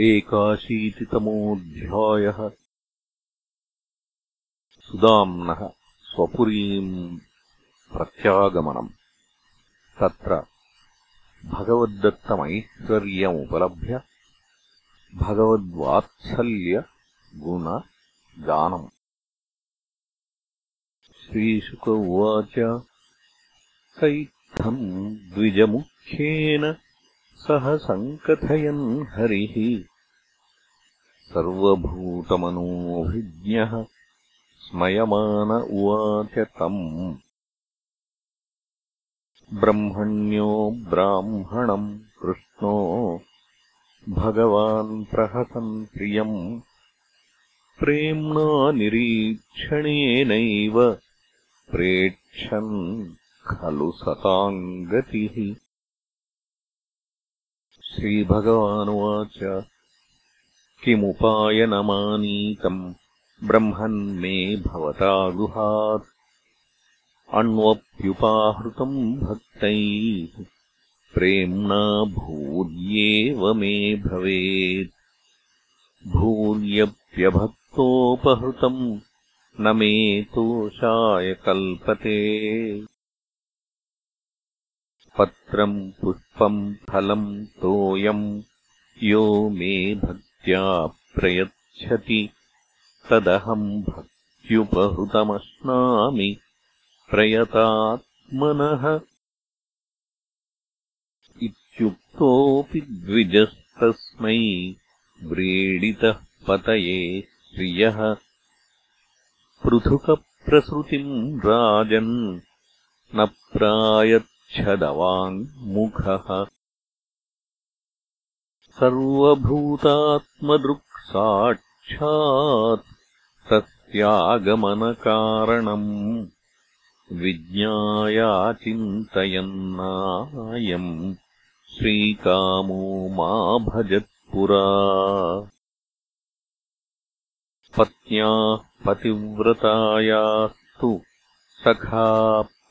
एकाशीतितमोऽध्यायः। सुदाम्नः स्वपुरीम् प्रत्यागमनम्। तत्र भगवद्दत्तमैश्वर्यमुपलभ्य भगवद्वात्सल्यगुणगानम् श्रीशुक उवाच। स इत्थम् द्विजमुख्येन सह सङ्कथयन् हरिः। सर्वभूतमनोऽभिज्ञः स्मयमान उवाच तम्। ब्रह्मण्यो ब्राह्मणम् कृष्णो भगवान् प्रहसन् प्रियम्। प्रेम्णा निरीक्षणेनैव प्रेक्षन् खलु सताम् गतिः श्रीभगवानुवाच। किमुपायनमानीतम् ब्रह्मन्मे भवता गुहात्। अन्वप्युपाहृतम् भक्तैः प्रेम्णा भूर्येव मे भवेत्। भूर्यप्यभक्तोपहृतम् न मे तोषाय कल्पते पत्रम् पुष्पम् फलम् तोयम्। यो मे भक्त्या प्रयच्छति। तदहम् भक्त्युपहृतमश्नामि। प्रयतात्मनः। इत्युक्तोऽपि द्विजस्तस्मै व्रीडितः पतये श्रियः पृथुकप्रसृतिम् राजन्। न प्रायत् छदवाङ्मुखः सर्वभूतात्मदृक्साक्षात् तस्यागमनकारणम् विज्ञायाचिन्तयन्नायम् श्रीकामो मा भजत्पुरा। पत्न्याः पतिव्रतायास्तु सखा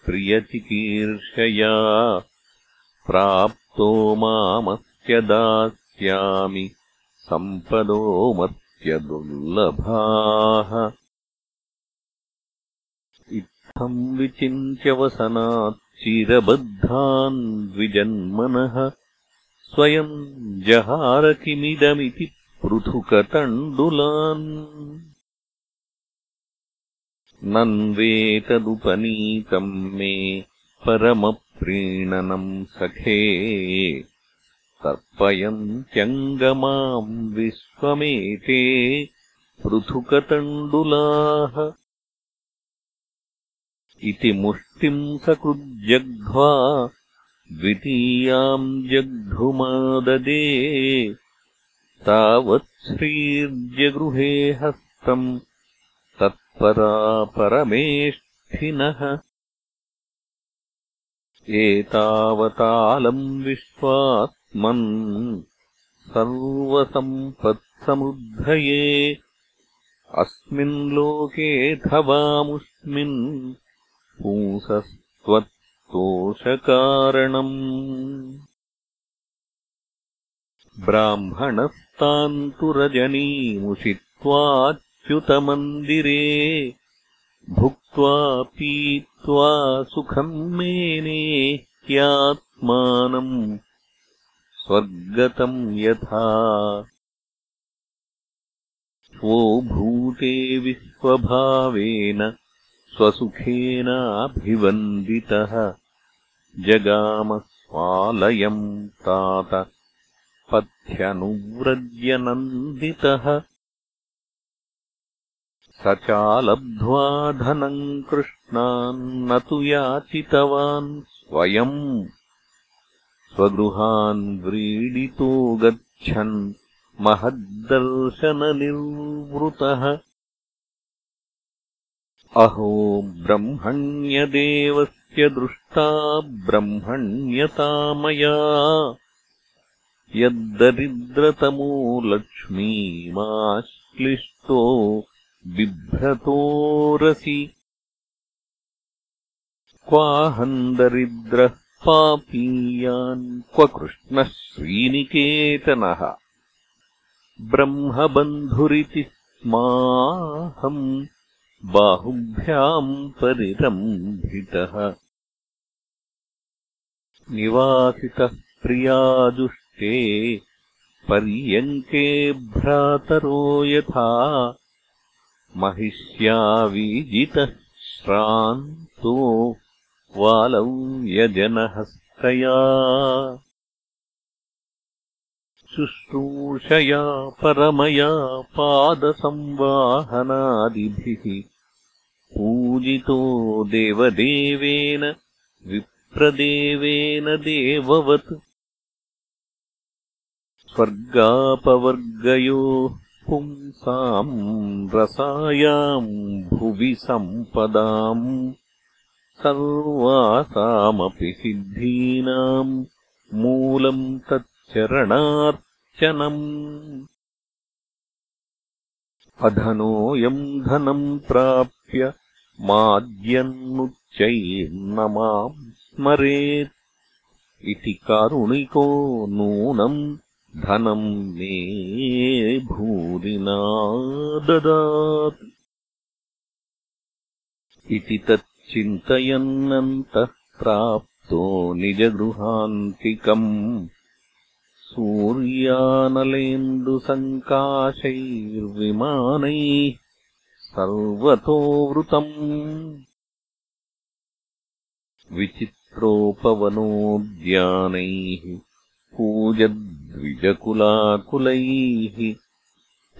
प्रियचिकीर्षया प्राप्तो मामस्य दास्यामि सम्पदो मत्यदुर्लभाः। इत्थम् विचिन्त्यवसनाच्चिरबद्धान् द्विजन्मनः स्वयम् जहार किमिदमिति पृथुकतण्डुलान् नन्वेतदुपनीतम् मे परमप्रीणनम् सखे। तर्पयन्त्यङ्गमाम् विश्वमेते पृथुकतण्डुलाः। इति मुष्टिम् सकृज्जग्ध्वा द्वितीयाम् जग्धुमाददे तावत् श्रीर्जगृहे हस्तम् तत्परा परमेष्ठिनः। एतावतालम् विश्वात्मन् सर्वसम्पत्समुद्धये। अस्मिन्लोकेऽथवामुष्मिन् पुंसस्त्वत्तोषकारणम्। ब्राह्मणस्तान्तु रजनीमुषित्वा च्युतमन्दिरे भुक्त्वा पीत्वा सुखम् मेने ह्यात्मानम् स्वर्गतम् यथा। स्वोभूते विश्वभावेन स्वसुखेनाभिवन्दितः। जगामस्वालयम् तात पथ्यनुव्रज्यनन्दितः स चालब्ध्वा धनम् कृष्णान्न तु याचितवान् स्वयम्। स्वगृहान् व्रीडितो गच्छन् महद्दर्शननिर्वृतः। अहो ब्रह्मण्यदेवस्य दृष्टा ब्रह्मण्यता मया यद्दरिद्रतमो लक्ष्मीमाश्लिष्टो बिभ्रतोरसि क्वाहम् दरिद्रः पापीयान्। क्व कृष्णः श्रीनिकेतनः। ब्रह्मबन्धुरिति स्माहम् बाहुभ्याम् परिरम्भितः। निवासितः प्रियाजुष्टे पर्यङ्के भ्रातरो यथा महिष्यावीजितः श्रान्तो वालौ यजनहस्तया। शुश्रूषया परमया पादसंवाहनादिभिः पूजितो देवदेवेन विप्रदेवेन देववत्। स्वर्गापवर्गयोः पुंसाम् रसायाम् भुवि सम्पदाम् सर्वासामपि सिद्धीनाम् मूलम् तच्चरणार्चनम् अधनोऽयम् धनम् प्राप्य माद्यन्नुच्चैर्न माम् स्मरेत् इति कारुणिको नूनम् धनम् मे भूरिना ददात् इति तच्चिन्तयन्नन्तः प्राप्तो निजगृहान्तिकम्। सूर्यानलेन्दुसङ्काशैर्विमानैः सर्वतोवृतम्। विचित्रोपवनोद्यानैः पूजद्विजकुलाकुलैः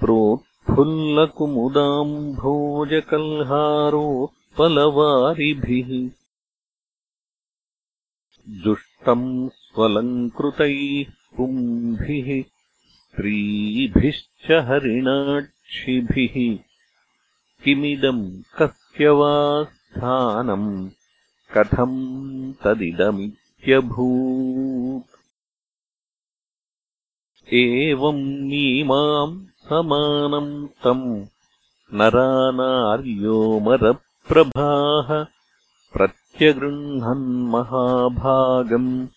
प्रोत्फुल्लकुमुदाम्भोजकल्हारोत्पलवारिभिः जुष्टम् स्वलङ्कृतैः पुंभिः स्त्रीभिश्च हरिणाक्षिभिः किमिदम् कस्य वा स्थानम् कथम् तदिदमित्यभूत् एवम् मीमाम् समानम् तम् नरानार्योमरप्रभाः प्रत्यगृह्णन्महाभागम्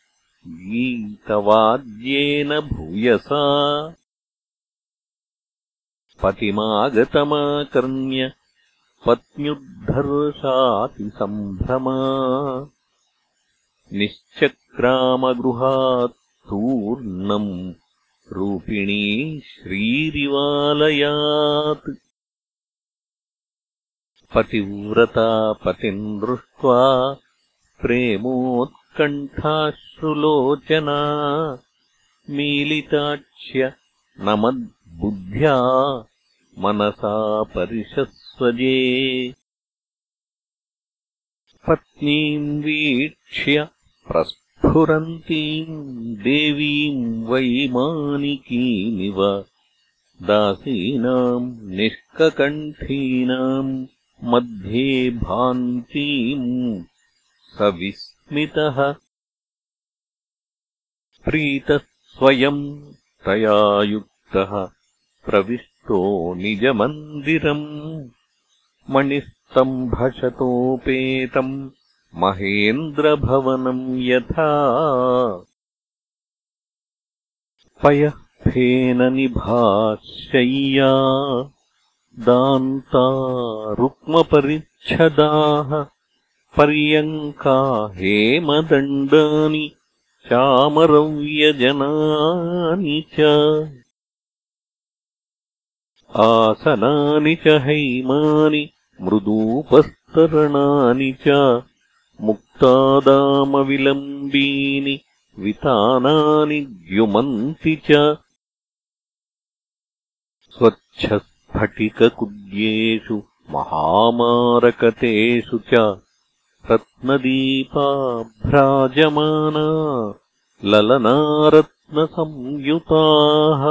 गीतवाद्येन भूयसा। पतिमागतमाकर्ण्य पत्न्युद्धर्षातिसम्भ्रमा। निश्चक्रामगृहात् तूर्णम् रूपिणी श्रीरिवालयात्। पतिव्रता पतिम् दृष्ट्वा प्रेमोत्कण्ठाश्रुलोचना मीलिताक्ष्य नमद्बुद्ध्या मनसा परिशस्वजे पत्नीम् वीक्ष्य प्रस्फुरन्तीम् देवीम् वैमानिकीमिव दासीनाम् निष्ककण्ठीनाम् मध्ये भान्तीम् स विस्मितः प्रीतः स्वयम् तया युक्तः प्रविष्टो निजमन्दिरम् मणिस्तम्भशतोपेतम् महेन्द्रभवनम् यथा पयः फेननिभाशय्या दान्ता रुक्मपरिच्छदाः पर्यङ्का हेमदण्डानि चामरव्यजनानि च आसनानि च हैमानि मृदूपस्तरणानि च मुक्तादामविलम्बीनि वितानानि द्युमन्ति च स्वच्छस्फटिककुड्येषु महामारकतेषु च रत्नदीपाभ्राजमाना ललनारत्नसंयुताः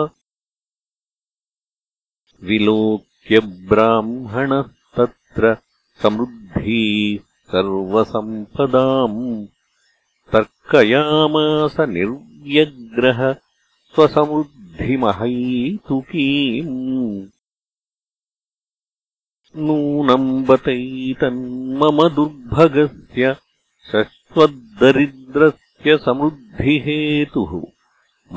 विलोक्य ब्राह्मणस्तत्र समृद्धीः सर्वसम्पदाम् तर्कयामास निर्व्यग्रह स्वसमृद्धिमहैतुकीम् नूनम् बतैतन्मम दुर्भगस्य शश्वद्दरिद्रस्य समृद्धिहेतुः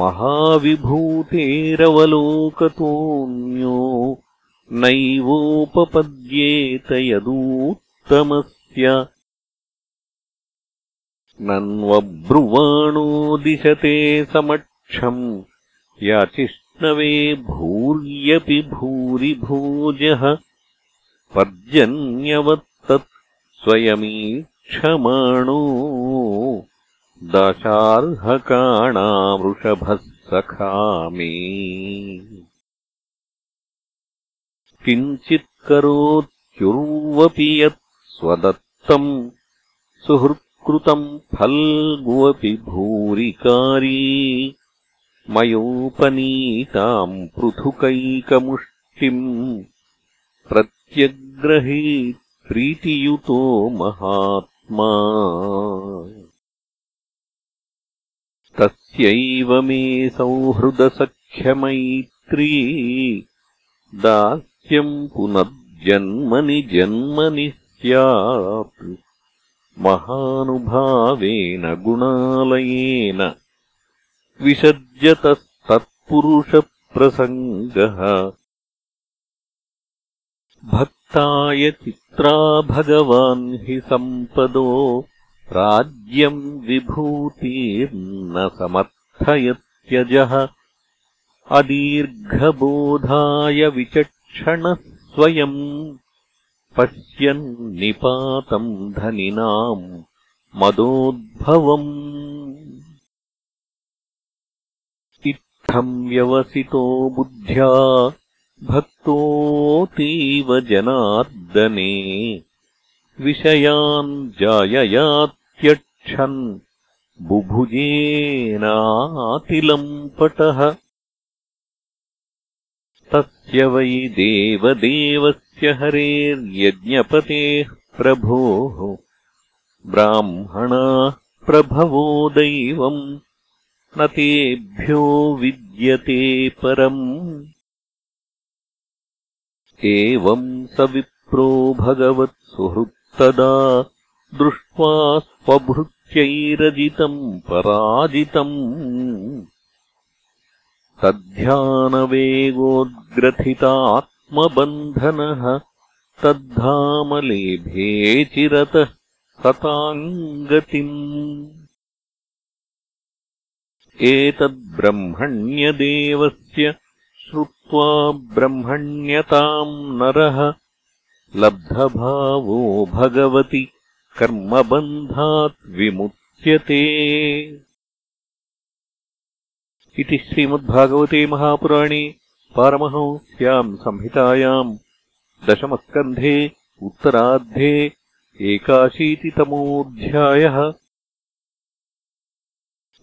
महाविभूतेरवलोकतोऽन्यो नैवोपपद्येत यदूत्तमस्य नन्वब्रुवाणो दिशते समक्षम्। याचिष्णवे भूर्यपि भूरिभोजः। पर्जन्यवत्तत् स्वयमीक्षमाणो। दाशार्हकाणावृषभः सखा मे। किञ्चित्करोत्युर्वपि यत् स्वदत्तम् सुहृत्कृतम् फल्गुवपि भूरिकारी मयोपनीताम् पृथुकैकमुष्टिम् प्रत्यग्रहीत् प्रीतियुतो महात्मा। तस्यैव मे सौहृदसख्यमैत्री दास्यम् पुनर्जन्मनि जन्मनि स्यात् महानुभावेन गुणालयेन विसर्जतस्तत्पुरुषप्रसङ्गः भक्ताय चित्रा भगवान् हि सम्पदो राज्यम् विभूतिर्न समर्थयत्यजः। अदीर्घबोधाय विचक्षणः स्वयम् पश्यन्निपातम् धनिनाम् मदोद्भवम्। इत्थम् व्यवसितो बुद्ध्या भक्तोऽतीव जनार्दने। विषयान् जाययात्यक्षन् बुभुजेनातिलम् पटः। तस्य वै देवदेवस्य हरेर्यज्ञपतेः प्रभोः। ब्राह्मणाः प्रभवो दैवम् न तेभ्यो विद्यते परम्। एवम् स विप्रो भगवत्सुहृत्तदा दृष्ट्वा स्वभृत्यैरजितम् पराजितम् तद्ध्यानवेगोद्ग्रथितात्मबन्धनः तद्धामलेभे चिरतः सताम् गतिम् एतद्ब्रह्मण्यदेवस्य श्रुत्वा ब्रह्मण्यताम् नरः लब्धभावो भगवति कर्मबन्धात् विमुच्यते। इति श्रीमद्भागवते महापुराणे पारमहंस्याम् संहितायाम् दशमस्कन्धे उत्तरार्धे एकाशीतितमोऽध्यायः